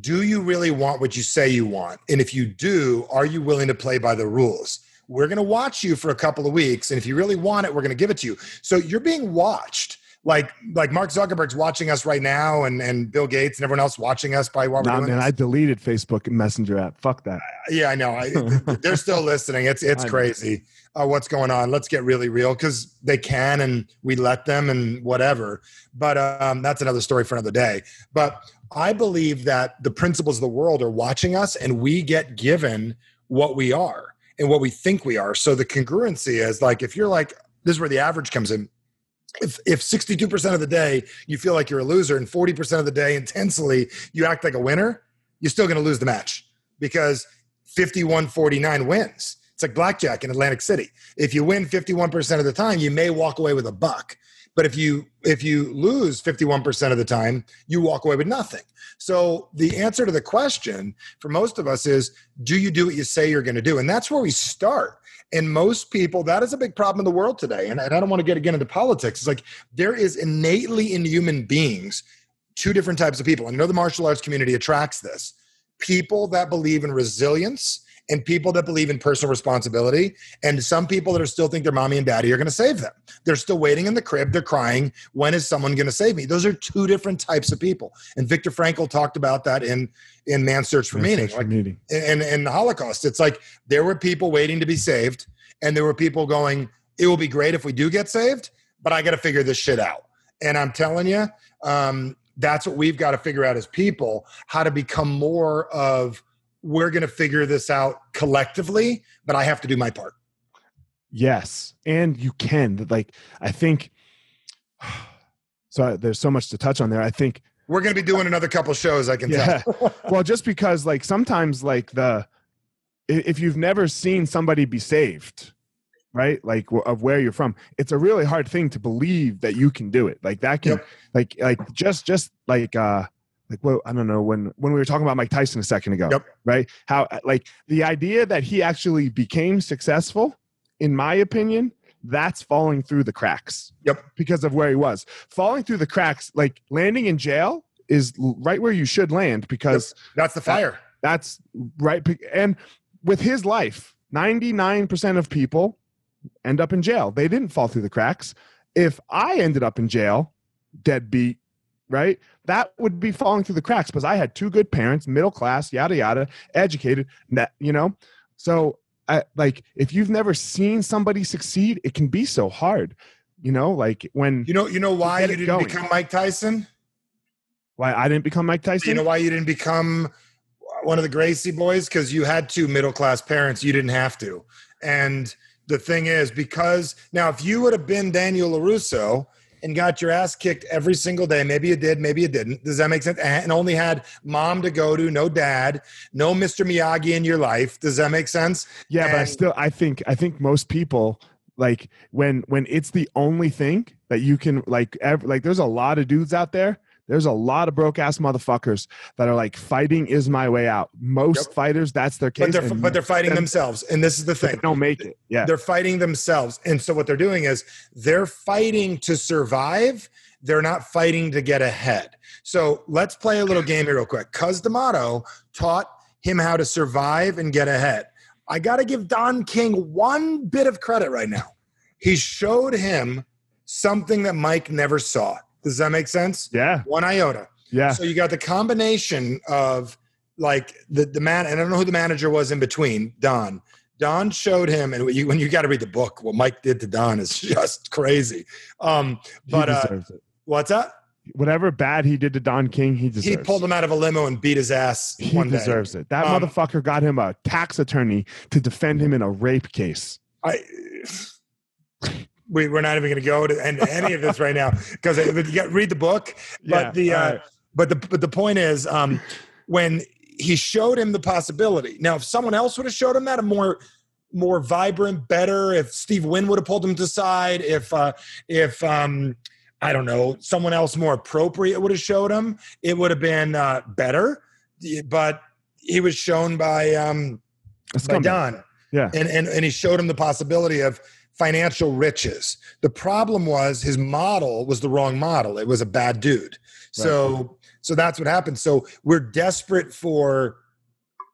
B: do you really want what you say you want? And if you do, are you willing to play by the rules? We're going to watch you for a couple of weeks. And if you really want it, we're going to give it to you. So you're being watched. Like, like Mark Zuckerberg's watching us right now and, and Bill Gates and everyone else watching us by what we're
A: Nah,
B: doing.
A: man,
B: this.
A: I deleted Facebook Messenger app. Fuck that.
B: Yeah, I know. I, they're still listening. It's it's
A: I
B: crazy uh, what's going on. Let's get really real because they can, and we let them, and whatever. But um, that's another story for another day. But I believe that the principles of the world are watching us, and we get given what we are and what we think we are. So the congruency is like if you're like this is where the average comes in. If if 62% of the day you feel like you're a loser and 40% of the day intensely you act like a winner, you're still going to lose the match because 51-49 wins. It's like blackjack in Atlantic City. If you win 51% of the time, you may walk away with a buck. But if you if you lose 51% of the time, you walk away with nothing. So the answer to the question for most of us is do you do what you say you're going to do? And that's where we start. And most people, that is a big problem in the world today. And, I don't want to get again into politics. It's like there is innately in human beings two different types of people. I know the martial arts community attracts this people that believe in resilience and people that believe in personal responsibility and some people that are still think their mommy and daddy are going to save them. They're still waiting in the crib they're crying when is someone going to save me? Those are two different types of people. And viktor frankl talked about that in in man's search for meaning.
A: Search for meaning.
B: in, in the holocaust. It's like there were people waiting to be saved and there were people going it will be great if we do get saved but i got to figure this shit out. And i'm telling you um, that's what we've got to figure out as people how to become more of we're going to figure this out collectively but i have to do my part
A: Yes, and you can. Like I think. So there's so much to touch on there. I think
B: we're going to be doing another couple shows i can
A: yeah.
B: tell
A: well, just because like sometimes like the if you've never seen somebody be saved, right? Like of where you're from, it's a really hard thing to believe that you can do it. Like that can
B: Yep.
A: like like just just like uh like well I don't know when when we were talking about Mike Tyson a second ago,
B: Yep.
A: right? How like the idea that he actually became successful, in my opinion, that's falling through the cracks.
B: Yep.
A: Because of where he was. Falling through the cracks, like landing in jail is right where you should land because
B: that's the fire
A: that's right. And with his life, 99% of people end up in jail. They didn't fall through the cracks. If I ended up in jail, deadbeat, right? That would be falling through the cracks because I had two good parents, middle class, yada, yada, educated, that, you know? So, I, like, if you've never seen somebody succeed, it can be so hard, you know? Like, when,
B: you know you know why you didn't
A: going.
B: become mike tyson
A: why I didn't become Mike Tyson?
B: you know why you didn't become one of the Gracie boys? Because you had two middle class parents. You didn't have to. And the thing is, because now if you would have been Daniel LaRusso and got your ass kicked every single day. Maybe you did, maybe you didn't. Does that make sense? And only had mom to go to, no dad, no Mr. Miyagi in your life. Does that make sense?
A: Yeah, and, but I still I think I think most people like when when it's the only thing that you can like ever like there's a lot of dudes out there there's a lot of broke ass motherfuckers that are like fighting is my way out. Most yep. fighters, that's their case.
B: But they're, but they're fighting themselves, and this is the thing.
A: They don't make it. Yeah,
B: they're fighting themselves, and so what they're doing is they're fighting to survive. They're not fighting to get ahead. So let's play a little game here real quick. Cus D'Amato taught him how to survive and get ahead. I got to give Don King one bit of credit right now. He showed him something that Mike never saw does that make sense?
A: Yeah.
B: One iota.
A: Yeah.
B: So you got the combination of like the the man, and I don't know who the manager was in between. Don. Don showed him, and you, when you got to read the book, what Mike did to Don is just crazy. Um, but uh, what's that?
A: Whatever bad he did to Don King, he deserves.
B: He pulled him out of a limo and beat his ass.
A: He deserves
B: day.
A: it. That um, motherfucker got him a tax attorney to defend him in a rape case.
B: I we, we're not even going to go to any of this right now because you got read the book. But yeah, the uh, right. but the but the point is, um, when he showed him the possibility. Now, if someone else would have showed him that, a more more vibrant, better. If Steve Wynn would have pulled him to side, if uh, if um, I don't know, someone else more appropriate would have showed him, it would have been uh, better. But he was shown by um, by Don.
A: Yeah,
B: and, and and he showed him the possibility of financial riches. The problem was his model was the wrong model. It was a bad dude. So right. so that's what happened. So we're desperate for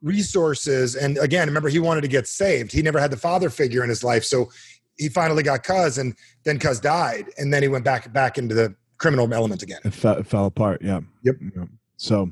B: resources and again remember he wanted to get saved. He never had the father figure in his life. So he finally got Cus and then Cus died and then he went back back into the criminal element again.
A: It fell, it fell apart, yeah.
B: Yep.
A: yep. So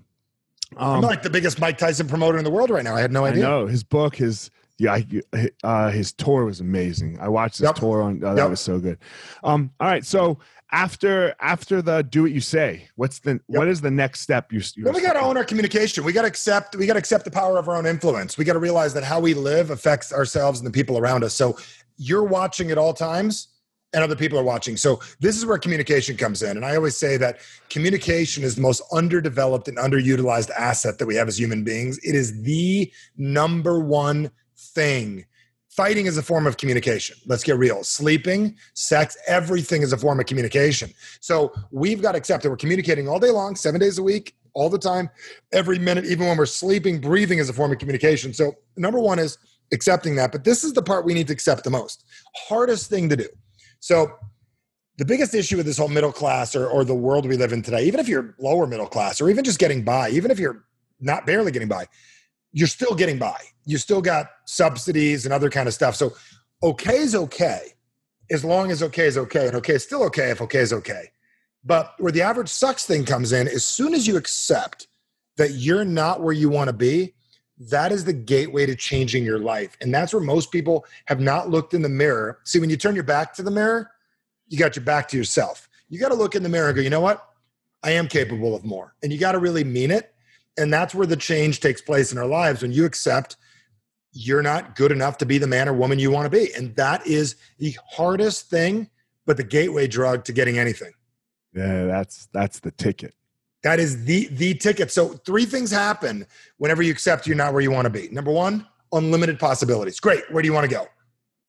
B: um, I'm like the biggest Mike Tyson promoter in the world right now. I had no idea.
A: No, his book, his yeah, I, uh, his tour was amazing. I watched his yep. tour on uh, that yep. was so good. Um, all right, so after after the do what you say, what's the yep. what is the next step? You,
B: you we got to own our communication. We got to accept. We got to accept the power of our own influence. We got to realize that how we live affects ourselves and the people around us. So you're watching at all times and other people are watching. So this is where communication comes in. And I always say that communication is the most underdeveloped and underutilized asset that we have as human beings. It is the number one thing. Fighting is a form of communication. Let's get real. Sleeping, sex, everything is a form of communication. So we've got to accept that we're communicating all day long, seven days a week, all the time, every minute, even when we're sleeping, breathing is a form of communication. So, number one is accepting that. But this is the part we need to accept the most. Hardest thing to do. So, the biggest issue with this whole middle class or, or the world we live in today, even if you're lower middle class or even just getting by, even if you're not barely getting by, you're still getting by. You still got subsidies and other kind of stuff. So okay is okay as long as okay is okay. And okay is still okay if okay is okay. But where the average sucks thing comes in, as soon as you accept that you're not where you want to be, that is the gateway to changing your life. And that's where most people have not looked in the mirror. See, when you turn your back to the mirror, you got your back to yourself. You got to look in the mirror and go, you know what? I am capable of more. And you got to really mean it. And that's where the change takes place in our lives when you accept you're not good enough to be the man or woman you want to be. And that is the hardest thing, but the gateway drug to getting anything.
A: Yeah, that's that's the ticket.
B: That is the the ticket. So three things happen whenever you accept you're not where you want to be. Number one, unlimited possibilities. Great. Where do you want to go?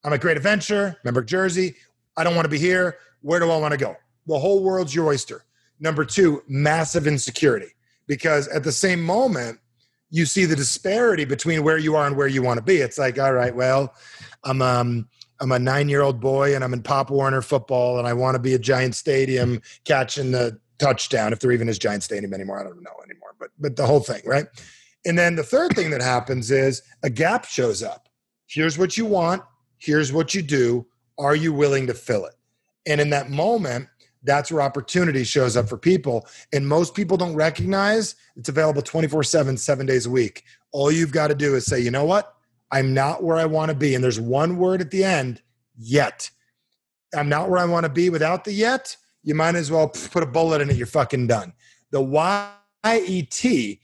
B: I'm at Great Adventure, Member Jersey. I don't want to be here. Where do I want to go? The whole world's your oyster. Number two, massive insecurity because at the same moment you see the disparity between where you are and where you want to be. It's like, all right, well, I'm um I'm a nine year old boy and I'm in Pop Warner football and I want to be a Giant Stadium catching the touchdown if there even is Giant Stadium anymore. I don't know anymore, but but the whole thing, right? And then the third thing that happens is a gap shows up. Here's what you want. Here's what you do. Are you willing to fill it? And in that moment, that's where opportunity shows up for people. And most people don't recognize it's available 24 7, seven days a week. All you've got to do is say, you know what? I'm not where I want to be. And there's one word at the end yet. I'm not where I want to be without the yet. You might as well put a bullet in it. You're fucking done. The YET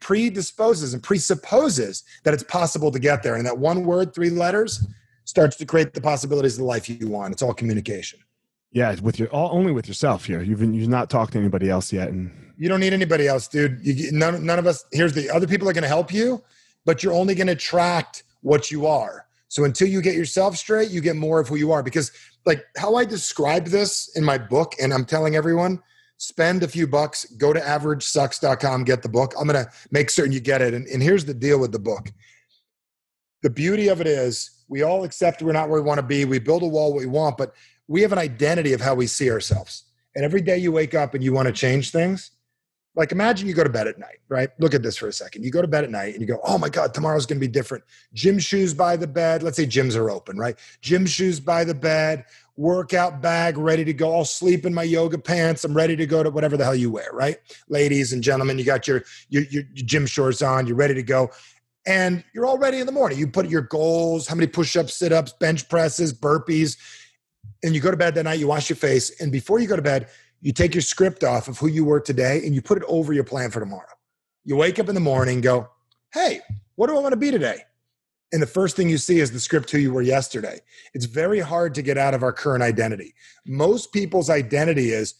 B: predisposes and presupposes that it's possible to get there. And that one word, three letters, starts to create the possibilities of the life you want. It's all communication.
A: Yeah, with your all, only with yourself here. You've you've not talked to anybody else yet, and
B: you don't need anybody else, dude. You, none none of us. Here's the other people are going to help you, but you're only going to attract what you are. So until you get yourself straight, you get more of who you are. Because like how I describe this in my book, and I'm telling everyone, spend a few bucks, go to averagesucks.com, get the book. I'm gonna make certain you get it. And, and here's the deal with the book. The beauty of it is we all accept we're not where we want to be. We build a wall what we want, but we have an identity of how we see ourselves. And every day you wake up and you want to change things, like imagine you go to bed at night, right? Look at this for a second. You go to bed at night and you go, oh my God, tomorrow's going to be different. Gym shoes by the bed. Let's say gyms are open, right? Gym shoes by the bed, workout bag ready to go. I'll sleep in my yoga pants. I'm ready to go to whatever the hell you wear, right? Ladies and gentlemen, you got your, your, your gym shorts on, you're ready to go. And you're all ready in the morning. You put your goals, how many push ups, sit ups, bench presses, burpees and you go to bed that night, you wash your face, and before you go to bed, you take your script off of who you were today and you put it over your plan for tomorrow. You wake up in the morning, go, hey, what do I want to be today? And the first thing you see is the script who you were yesterday. It's very hard to get out of our current identity. Most people's identity is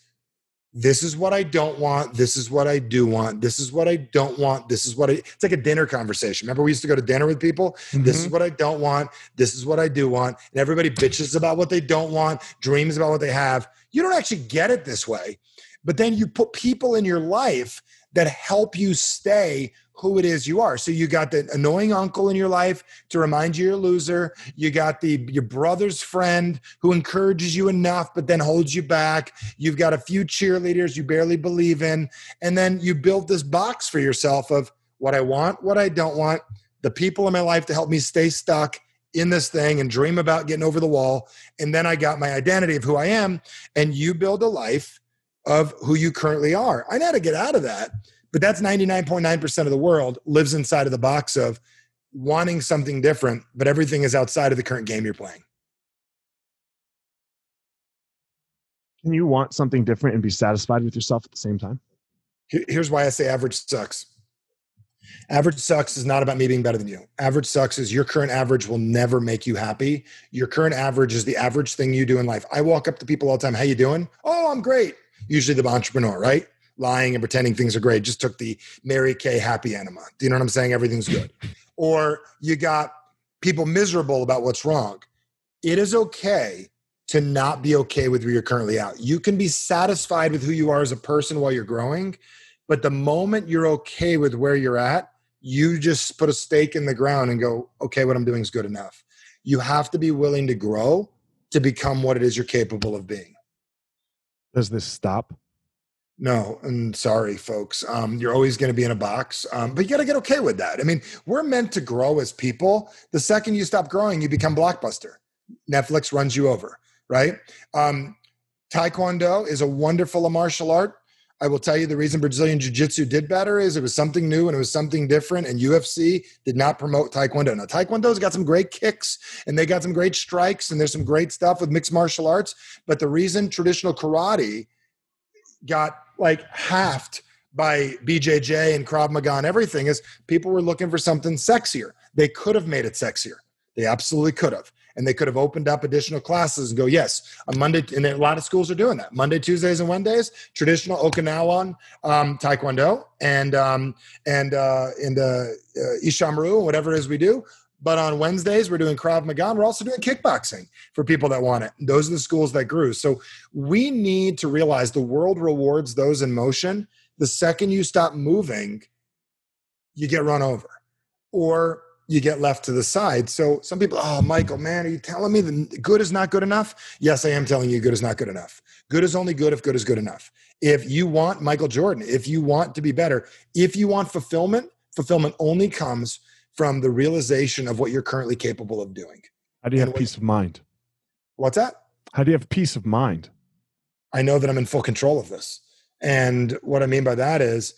B: this is what I don't want. This is what I do want. This is what I don't want. This is what I, it's like a dinner conversation. Remember, we used to go to dinner with people. Mm-hmm. This is mm-hmm. what I don't want. This is what I do want. And everybody bitches about what they don't want, dreams about what they have. You don't actually get it this way. But then you put people in your life that help you stay who it is you are. So you got the annoying uncle in your life to remind you you're a loser. You got the your brother's friend who encourages you enough but then holds you back. You've got a few cheerleaders you barely believe in and then you build this box for yourself of what I want, what I don't want, the people in my life to help me stay stuck in this thing and dream about getting over the wall and then I got my identity of who I am and you build a life of who you currently are. I know how to get out of that but that's 99.9% of the world lives inside of the box of wanting something different, but everything is outside of the current game you're playing.
A: Can you want something different and be satisfied with yourself at the same time?
B: Here's why I say average sucks. Average sucks is not about me being better than you. Average sucks is your current average will never make you happy. Your current average is the average thing you do in life. I walk up to people all the time, "How you doing?" "Oh, I'm great." Usually the entrepreneur, right? lying and pretending things are great. Just took the Mary Kay happy enema. Do you know what I'm saying? Everything's good. or you got people miserable about what's wrong. It is okay to not be okay with where you're currently at. You can be satisfied with who you are as a person while you're growing, but the moment you're okay with where you're at, you just put a stake in the ground and go, okay, what I'm doing is good enough. You have to be willing to grow to become what it is you're capable of being.
A: Does this stop
B: no, and sorry, folks. Um, you're always going to be in a box, um, but you got to get okay with that. I mean, we're meant to grow as people. The second you stop growing, you become blockbuster. Netflix runs you over, right? Um, Taekwondo is a wonderful martial art. I will tell you the reason Brazilian Jiu Jitsu did better is it was something new and it was something different, and UFC did not promote Taekwondo. Now, Taekwondo's got some great kicks and they got some great strikes, and there's some great stuff with mixed martial arts. But the reason traditional karate got like halved by BJJ and Krav Maga and everything is people were looking for something sexier. They could have made it sexier. They absolutely could have. And they could have opened up additional classes and go, yes, on Monday, and a lot of schools are doing that. Monday, Tuesdays, and Wednesdays, traditional Okinawan um, Taekwondo and um, and uh, and uh, uh, Ishamru, whatever it is we do. But on Wednesdays, we're doing Krav Maga. We're also doing kickboxing for people that want it. Those are the schools that grew. So we need to realize the world rewards those in motion. The second you stop moving, you get run over or you get left to the side. So some people, oh, Michael, man, are you telling me that good is not good enough? Yes, I am telling you good is not good enough. Good is only good if good is good enough. If you want Michael Jordan, if you want to be better, if you want fulfillment, fulfillment only comes from the realization of what you're currently capable of doing.
A: How do you and have peace of mind?
B: What's that?
A: How do you have peace of mind?
B: I know that I'm in full control of this. And what I mean by that is,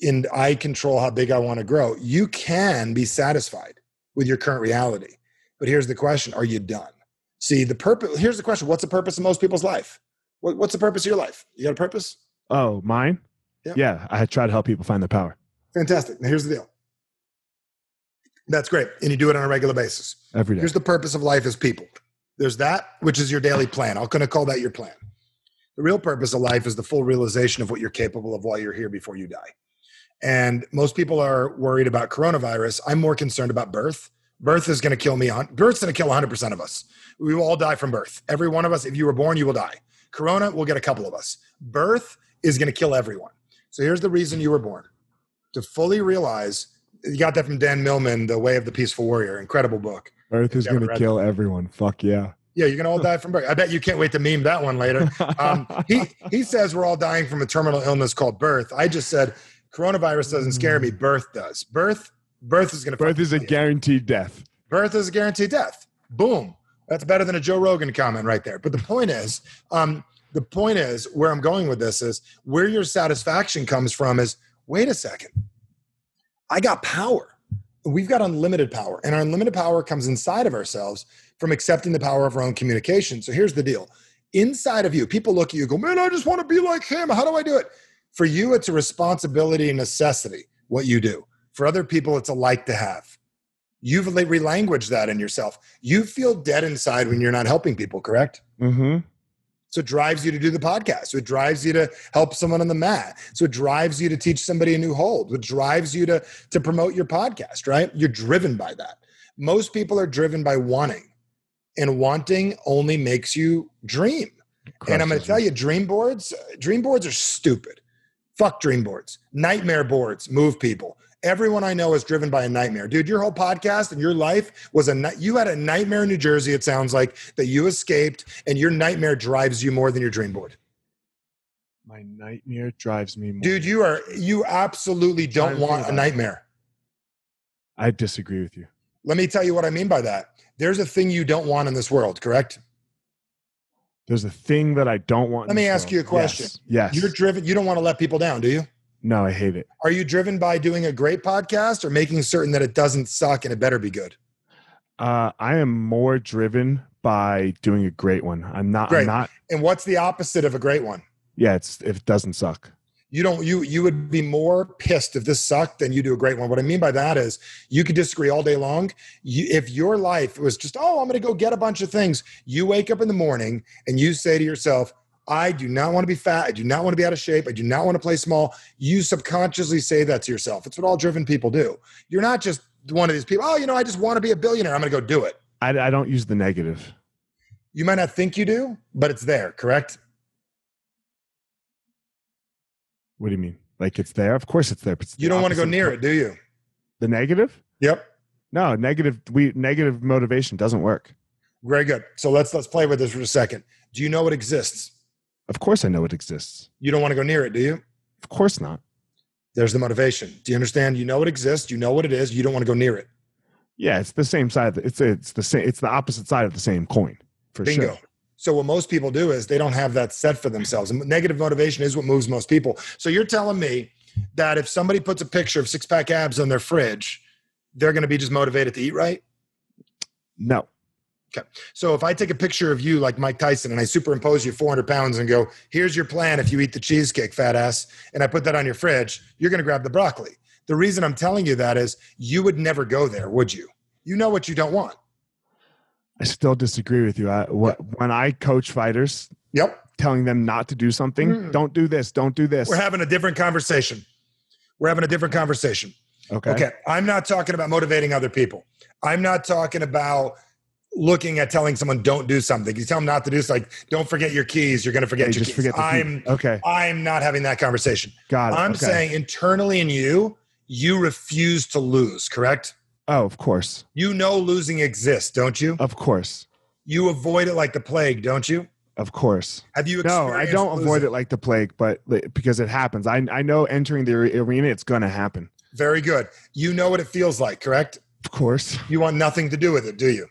B: in I control how big I want to grow. You can be satisfied with your current reality. But here's the question Are you done? See, the purpose, here's the question What's the purpose of most people's life? What, what's the purpose of your life? You got a purpose?
A: Oh, mine? Yeah. yeah, I try to help people find their power.
B: Fantastic. Now, here's the deal that's great. And you do it on a regular basis.
A: Every day.
B: Here's the purpose of life as people. There's that, which is your daily plan. I'm going to call that your plan. The real purpose of life is the full realization of what you're capable of while you're here before you die. And most people are worried about coronavirus. I'm more concerned about birth. Birth is going to kill me. Birth's going to kill 100% of us. We will all die from birth. Every one of us, if you were born, you will die. Corona will get a couple of us. Birth is going to kill everyone. So here's the reason you were born to fully realize you got that from Dan Millman, The Way of the Peaceful Warrior, incredible book.
A: Birth is going to kill that. everyone. Fuck yeah.
B: Yeah, you're gonna all die from birth. I bet you can't wait to meme that one later. Um, he he says we're all dying from a terminal illness called birth. I just said coronavirus doesn't scare me. Birth does. Birth birth is gonna.
A: Birth is a guaranteed death.
B: Birth is a guaranteed death. Boom. That's better than a Joe Rogan comment right there. But the point is, um, the point is where I'm going with this is where your satisfaction comes from is wait a second. I got power. We've got unlimited power, and our unlimited power comes inside of ourselves from accepting the power of our own communication. So here's the deal inside of you, people look at you, go, man, I just want to be like him. How do I do it? For you, it's a responsibility and necessity, what you do. For other people, it's a like to have. You've relanguaged that in yourself. You feel dead inside when you're not helping people, correct?
A: Mm-hmm.
B: So it drives you to do the podcast. So it drives you to help someone on the mat. So it drives you to teach somebody a new hold. It drives you to, to promote your podcast, right? You're driven by that. Most people are driven by wanting and wanting only makes you dream. and I'm going to tell you, dream boards, dream boards are stupid. Fuck dream boards. Nightmare boards move people. Everyone I know is driven by a nightmare. Dude, your whole podcast and your life was a you had a nightmare in New Jersey, it sounds like, that you escaped, and your nightmare drives you more than your dream board.
A: My nightmare drives me more.
B: Dude, you are you absolutely don't want a nightmare.
A: I disagree with you.
B: Let me tell you what I mean by that there's a thing you don't want in this world, correct?
A: There's a thing that I don't want.
B: Let me ask world. you a question.
A: Yes.
B: yes. You're driven, you don't want to let people down, do you?
A: No, I hate it.
B: Are you driven by doing a great podcast or making certain that it doesn't suck and it better be good?
A: Uh, I am more driven by doing a great one. I'm not.
B: Great.
A: I'm not.
B: And what's the opposite of a great one?
A: Yeah, it's if it doesn't suck
B: you don't you you would be more pissed if this sucked than you do a great one. What i mean by that is you could disagree all day long. You, if your life was just oh i'm going to go get a bunch of things you wake up in the morning and you say to yourself i do not want to be fat. I do not want to be out of shape. I do not want to play small. You subconsciously say that to yourself. It's what all driven people do. You're not just one of these people oh you know i just want to be a billionaire. I'm going to go do it.
A: I, I don't use the negative.
B: You might not think you do but it's there correct
A: What do you mean? Like it's there? Of course it's there. It's
B: you don't want to go near it, do you?
A: The negative?
B: Yep.
A: No, negative. We negative motivation doesn't work.
B: Very good. So let's let's play with this for a second. Do you know it exists?
A: Of course, I know it exists.
B: You don't want to go near it, do you?
A: Of course not.
B: There's the motivation. Do you understand? You know it exists. You know what it is. You don't want to go near it.
A: Yeah, it's the same side. It's it's the same. It's the opposite side of the same coin for Bingo. sure.
B: So what most people do is they don't have that set for themselves. And negative motivation is what moves most people. So you're telling me that if somebody puts a picture of six pack abs on their fridge, they're going to be just motivated to eat right?
A: No.
B: Okay. So if I take a picture of you like Mike Tyson and I superimpose you 400 pounds and go, here's your plan if you eat the cheesecake, fat ass, and I put that on your fridge, you're going to grab the broccoli. The reason I'm telling you that is you would never go there, would you? You know what you don't want.
A: I still disagree with you. I, what, when I coach fighters,
B: yep,
A: telling them not to do something, mm. don't do this, don't do this.
B: We're having a different conversation. We're having a different conversation.
A: Okay.
B: Okay. I'm not talking about motivating other people. I'm not talking about looking at telling someone don't do something. You tell them not to do something. Like, don't forget your keys. You're going to forget hey, your keys. Forget I'm
A: key. okay.
B: I'm not having that conversation.
A: Got it.
B: I'm
A: okay.
B: saying internally in you, you refuse to lose. Correct?
A: Oh, of course.
B: You know losing exists, don't you?
A: Of course.
B: You avoid it like the plague, don't you?
A: Of course.
B: Have you?
A: No, I don't losing? avoid it like the plague, but because it happens. I I know entering the arena, it's going to happen.
B: Very good. You know what it feels like, correct?
A: Of course.
B: You want nothing to do with it, do you?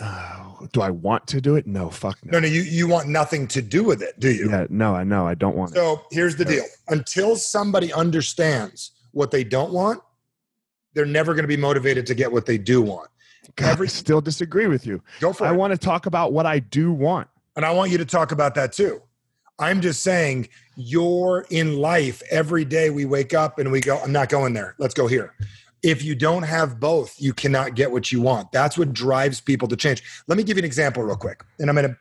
A: Uh, do I want to do it? No, fuck
B: no. No, no, you, you want nothing to do with it, do you?
A: Yeah, no, I know. I don't want
B: so it. So here's the deal. Until somebody understands what they don't want, they're never going to be motivated to get what they do want.
A: God, Every, I still disagree with you.
B: Go for
A: I
B: it.
A: I want to talk about what I do want.
B: And I want you to talk about that too. I'm just saying, you're in life every day we wake up and we go, I'm not going there. Let's go here. If you don't have both, you cannot get what you want. That's what drives people to change. Let me give you an example real quick. And I'm going to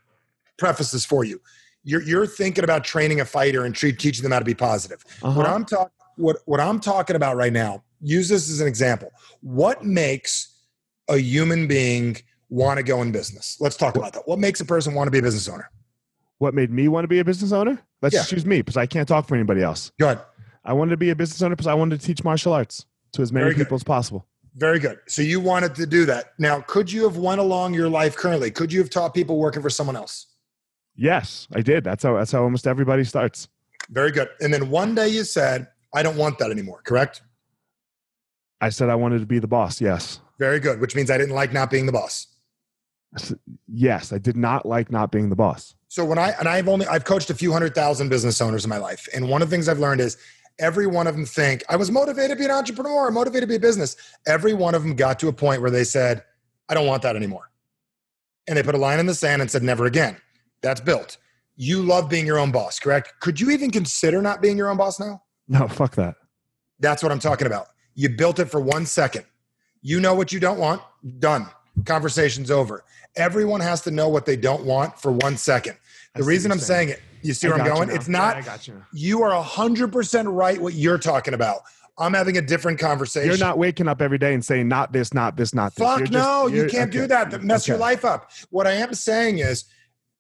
B: preface this for you. You're you're thinking about training a fighter and treat, teaching them how to be positive.
A: Uh-huh.
B: What I'm talking what what I'm talking about right now. Use this as an example. What makes a human being want to go in business? Let's talk about that. What makes a person want to be a business owner?
A: What made me want to be a business owner? Let's
B: Yeah.
A: choose me because I can't talk for anybody else.
B: Go ahead.
A: I wanted to be a business owner because I wanted to teach martial arts to as many
B: Very good.
A: people as possible.
B: Very good. So you wanted to do that. Now, could you have went along your life currently? Could you have taught people working for someone else?
A: Yes, I did. That's how that's how almost everybody starts.
B: Very good. And then one day you said, I don't want that anymore, correct?
A: I said I wanted to be the boss. Yes.
B: Very good, which means I didn't like not being the boss.
A: Yes, I did not like not being the boss.
B: So when I and I've only I've coached a few hundred thousand business owners in my life, and one of the things I've learned is every one of them think I was motivated to be an entrepreneur, motivated to be a business. Every one of them got to a point where they said, "I don't want that anymore," and they put a line in the sand and said, "Never again." That's built. You love being your own boss, correct? Could you even consider not being your own boss now?
A: No, fuck that.
B: That's what I'm talking about. You built it for one second. You know what you don't want. Done. Conversation's over. Everyone has to know what they don't want for one second. The reason I'm
A: you're
B: saying it, you see where I'm going? It's
A: Yeah,
B: not,
A: I got you.
B: you are 100% right what you're talking about. I'm having a different conversation.
A: You're not waking up every day and saying not this, not this, not this.
B: Fuck
A: You're just-
B: no, you can't do that. That mess your life up. What I am saying is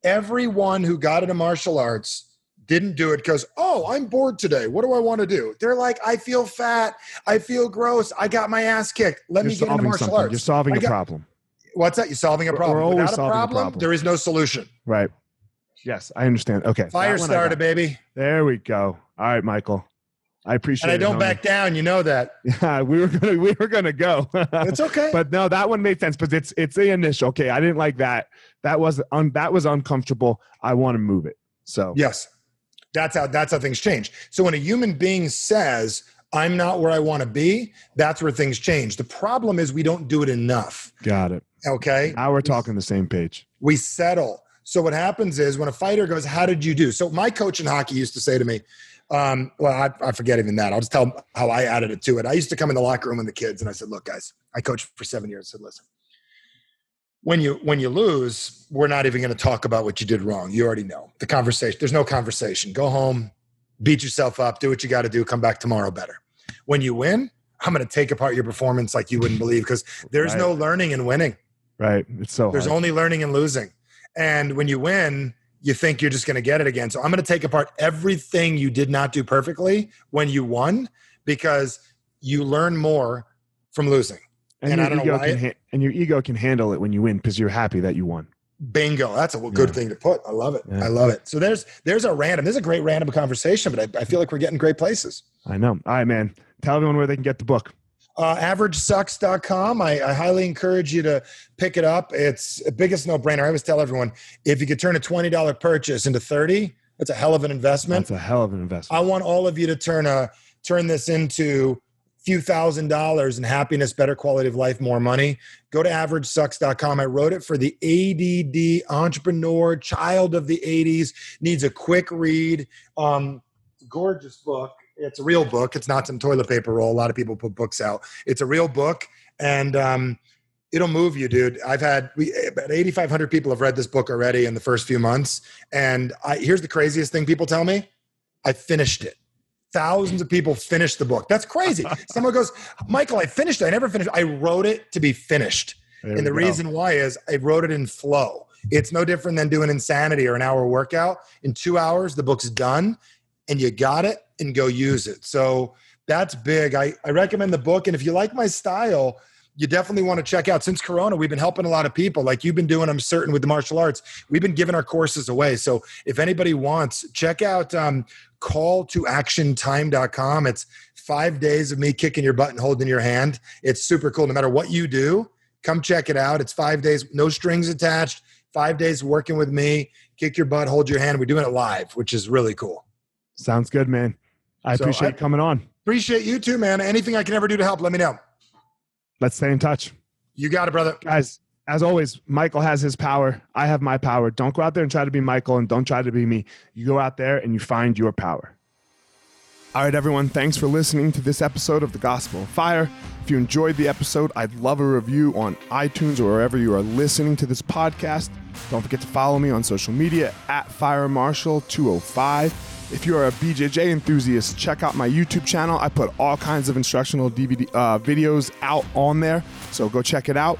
B: everyone who got into martial arts didn't do it because, oh, I'm bored today. What do I want to do? They're like, I feel fat. I feel gross. I got my ass kicked. Let
A: You're
B: me get into martial
A: something.
B: arts.
A: You're solving
B: I
A: a
B: got-
A: problem,
B: What's that? You're solving a problem.
A: we're always
B: Without
A: solving a
B: problem,
A: problem.
B: there is no solution.
A: right? Yes, I understand. Okay,
B: Fire started, baby.
A: There we go. All right, Michael. I appreciate
B: And I don't
A: homie.
B: back down. You know that.
A: Yeah, we were gonna we were gonna go.
B: It's okay.
A: but no, that one made sense. But it's it's the initial. Okay, I didn't like that. That was un, that was uncomfortable. I want to move it. So
B: Yes. That's how that's how things change. So when a human being says, I'm not where I want to be, that's where things change. The problem is we don't do it enough.
A: got it.
B: Okay.
A: Now we're talking the same page.
B: We settle. So what happens is when a fighter goes, How did you do? So my coach in hockey used to say to me, um, well, I, I forget even that. I'll just tell how I added it to it. I used to come in the locker room with the kids and I said, Look, guys, I coached for seven years. I said, listen, when you when you lose, we're not even going to talk about what you did wrong. You already know the conversation. There's no conversation. Go home, beat yourself up, do what you got to do, come back tomorrow better. When you win, I'm going to take apart your performance like you wouldn't believe because there's
A: Right.
B: no learning in winning.
A: Right. It's so
B: There's
A: hard.
B: only learning and losing. And when you win, you think you're just going to get it again. So I'm going to take apart everything you did not do perfectly when you won because you learn more from losing.
A: and,
B: and I don't know why
A: ha- and your ego can handle it when you win because you're happy that you won.
B: Bingo. That's a good
A: Yeah.
B: thing to put. I love it.
A: Yeah.
B: I love it. So there's there's a random. There's a great random conversation, but I, I feel like we're getting great places.
A: I know. All right, man. Tell everyone where they can get the book.
B: Uh, averagesucks.com. I, I highly encourage you to pick it up. It's a biggest no brainer. I always tell everyone if you could turn a $20 purchase into 30, that's a hell of an investment.
A: That's a hell of an investment.
B: I want all of you to turn a turn this into few thousand dollars in happiness, better quality of life, more money. Go to averagesucks.com. I wrote it for the ADD entrepreneur, child of the 80s, needs a quick read. Um, gorgeous book. It's a real book. It's not some toilet paper roll. A lot of people put books out. It's a real book, and um, it'll move you, dude. I've had we about 8,500 people have read this book already in the first few months, and I, here's the craziest thing people tell me: I finished it. Thousands of people finished the book. That's crazy. Someone goes, Michael, I finished it. I never finished. I wrote it to be finished.
A: There
B: and the
A: go.
B: reason why is I wrote it in flow. It's no different than doing insanity or an hour workout. In two hours, the book's done and you got it and go use it. So that's big. I, I recommend the book. And if you like my style, you definitely want to check out. Since Corona, we've been helping a lot of people like you've been doing, I'm certain, with the martial arts. We've been giving our courses away. So if anybody wants, check out um, calltoactiontime.com. It's five days of me kicking your butt and holding your hand. It's super cool. No matter what you do, come check it out. It's five days, no strings attached, five days working with me, kick your butt, hold your hand. We're doing it live, which is really cool.
A: Sounds good, man. I
B: So
A: appreciate
B: I-
A: you coming on.
B: Appreciate you too, man. Anything I can ever do to help, let me know.
A: Let's stay in touch.
B: You got it, brother.
A: Guys, as always, Michael has his power. I have my power. Don't go out there and try to be Michael and don't try to be me. You go out there and you find your power. All right, everyone. Thanks for listening to this episode of The Gospel of Fire. If you enjoyed the episode, I'd love a review on iTunes or wherever you are listening to this podcast. Don't forget to follow me on social media at FireMarshal205. If you're a BJJ enthusiast, check out my YouTube channel. I put all kinds of instructional DVD uh, videos out on there, so go check it out.